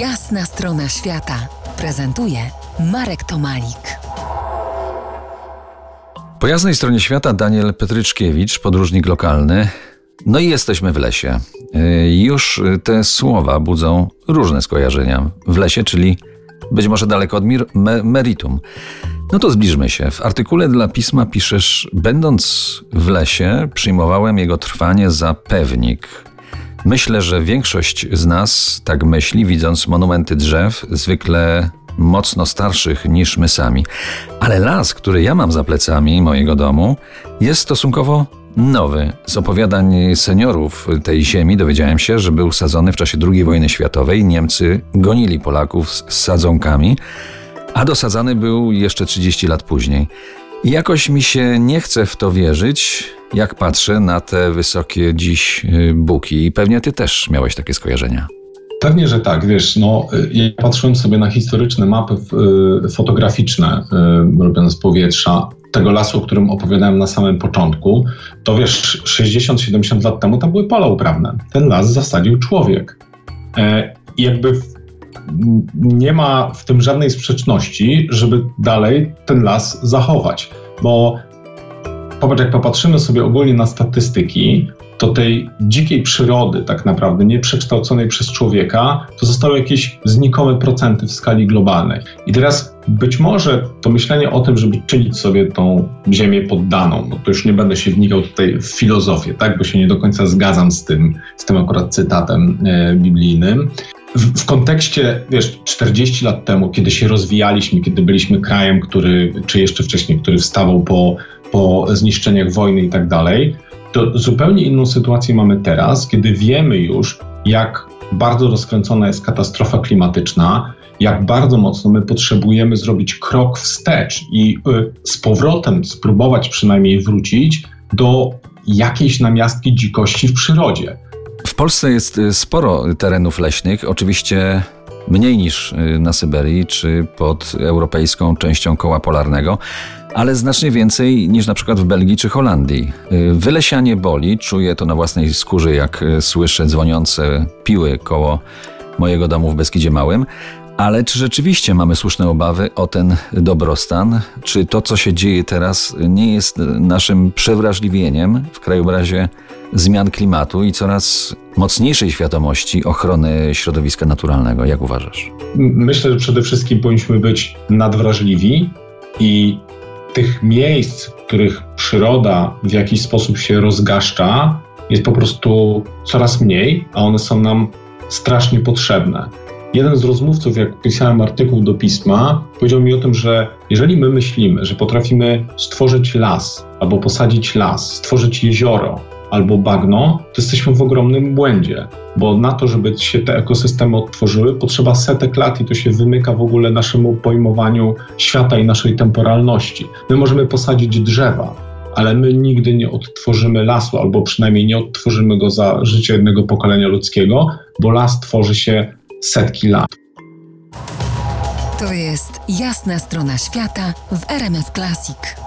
Jasna strona świata prezentuje Marek Tomalik. Po jasnej stronie świata Daniel Petryczkiewicz, podróżnik lokalny. No i jesteśmy w lesie. Y, Już te słowa budzą różne skojarzenia. W lesie, czyli być może daleko od mir- me- meritum. No to zbliżmy się. W artykule dla pisma piszesz: Będąc w lesie, przyjmowałem jego trwanie za pewnik. Myślę, że większość z nas tak myśli, widząc monumenty drzew, zwykle mocno starszych niż my sami. Ale las, który ja mam za plecami mojego domu, jest stosunkowo nowy. Z opowiadań seniorów tej ziemi dowiedziałem się, że był sadzony w czasie II wojny światowej. Niemcy gonili Polaków z sadzonkami, a dosadzany był jeszcze 30 lat później. I jakoś mi się nie chce w to wierzyć, jak patrzę na te wysokie dziś y, buki. I pewnie ty też miałeś takie skojarzenia. Pewnie, że tak. Wiesz, no, y, ja patrzyłem sobie na historyczne mapy y, fotograficzne robione z powietrza tego lasu, o którym opowiadałem na samym początku, to wiesz, 60-70 lat temu tam były pola uprawne. Ten las zasadził człowiek. E, I jakby w, m, nie ma w tym żadnej sprzeczności, żeby dalej ten las zachować. Bo popatrz, jak popatrzymy sobie ogólnie na statystyki, to tej dzikiej przyrody, tak naprawdę nieprzekształconej przez człowieka, to zostały jakieś znikome procenty w skali globalnej. I teraz być może to myślenie o tym, żeby czynić sobie tą ziemię poddaną, no to już nie będę się wnikał tutaj w filozofię, tak, bo się nie do końca zgadzam z tym, z tym akurat cytatem e, biblijnym. W, kontekście, wiesz, 40 lat temu, kiedy się rozwijaliśmy, kiedy byliśmy krajem, który, czy jeszcze wcześniej, który wstawał po, po zniszczeniach wojny i tak dalej, to zupełnie inną sytuację mamy teraz, kiedy wiemy już, jak bardzo rozkręcona jest katastrofa klimatyczna, jak bardzo mocno my potrzebujemy zrobić krok wstecz i y, z powrotem spróbować przynajmniej wrócić do jakiejś namiastki dzikości w przyrodzie. Polsce jest y, sporo terenów leśnych, oczywiście mniej niż y, na Syberii czy pod europejską częścią koła polarnego, ale znacznie więcej niż na przykład w Belgii czy Holandii. Y, Wylesianie boli, czuję to na własnej skórze, jak słyszę dzwoniące piły koło mojego domu w Beskidzie Małym. Ale czy rzeczywiście mamy słuszne obawy o ten dobrostan? Czy to, co się dzieje teraz, nie jest naszym przewrażliwieniem w krajobrazie zmian klimatu i coraz mocniejszej świadomości ochrony środowiska naturalnego? Jak uważasz? Myślę, że przede wszystkim powinniśmy być nadwrażliwi i tych miejsc, w których przyroda w jakiś sposób się rozgaszcza, jest po prostu coraz mniej, a one są nam strasznie potrzebne. Jeden z rozmówców, jak pisałem artykuł do pisma, powiedział mi o tym, że jeżeli my myślimy, że potrafimy stworzyć las, albo posadzić las, stworzyć jezioro, albo bagno, to jesteśmy w ogromnym błędzie, bo na to, żeby się te ekosystemy odtworzyły, potrzeba setek lat i to się wymyka w ogóle naszemu pojmowaniu świata i naszej temporalności. My możemy posadzić drzewa, ale my nigdy nie odtworzymy lasu, albo przynajmniej nie odtworzymy go za życie jednego pokolenia ludzkiego, bo las tworzy się setki lat. To jest Jasna strona świata w RMS Classic.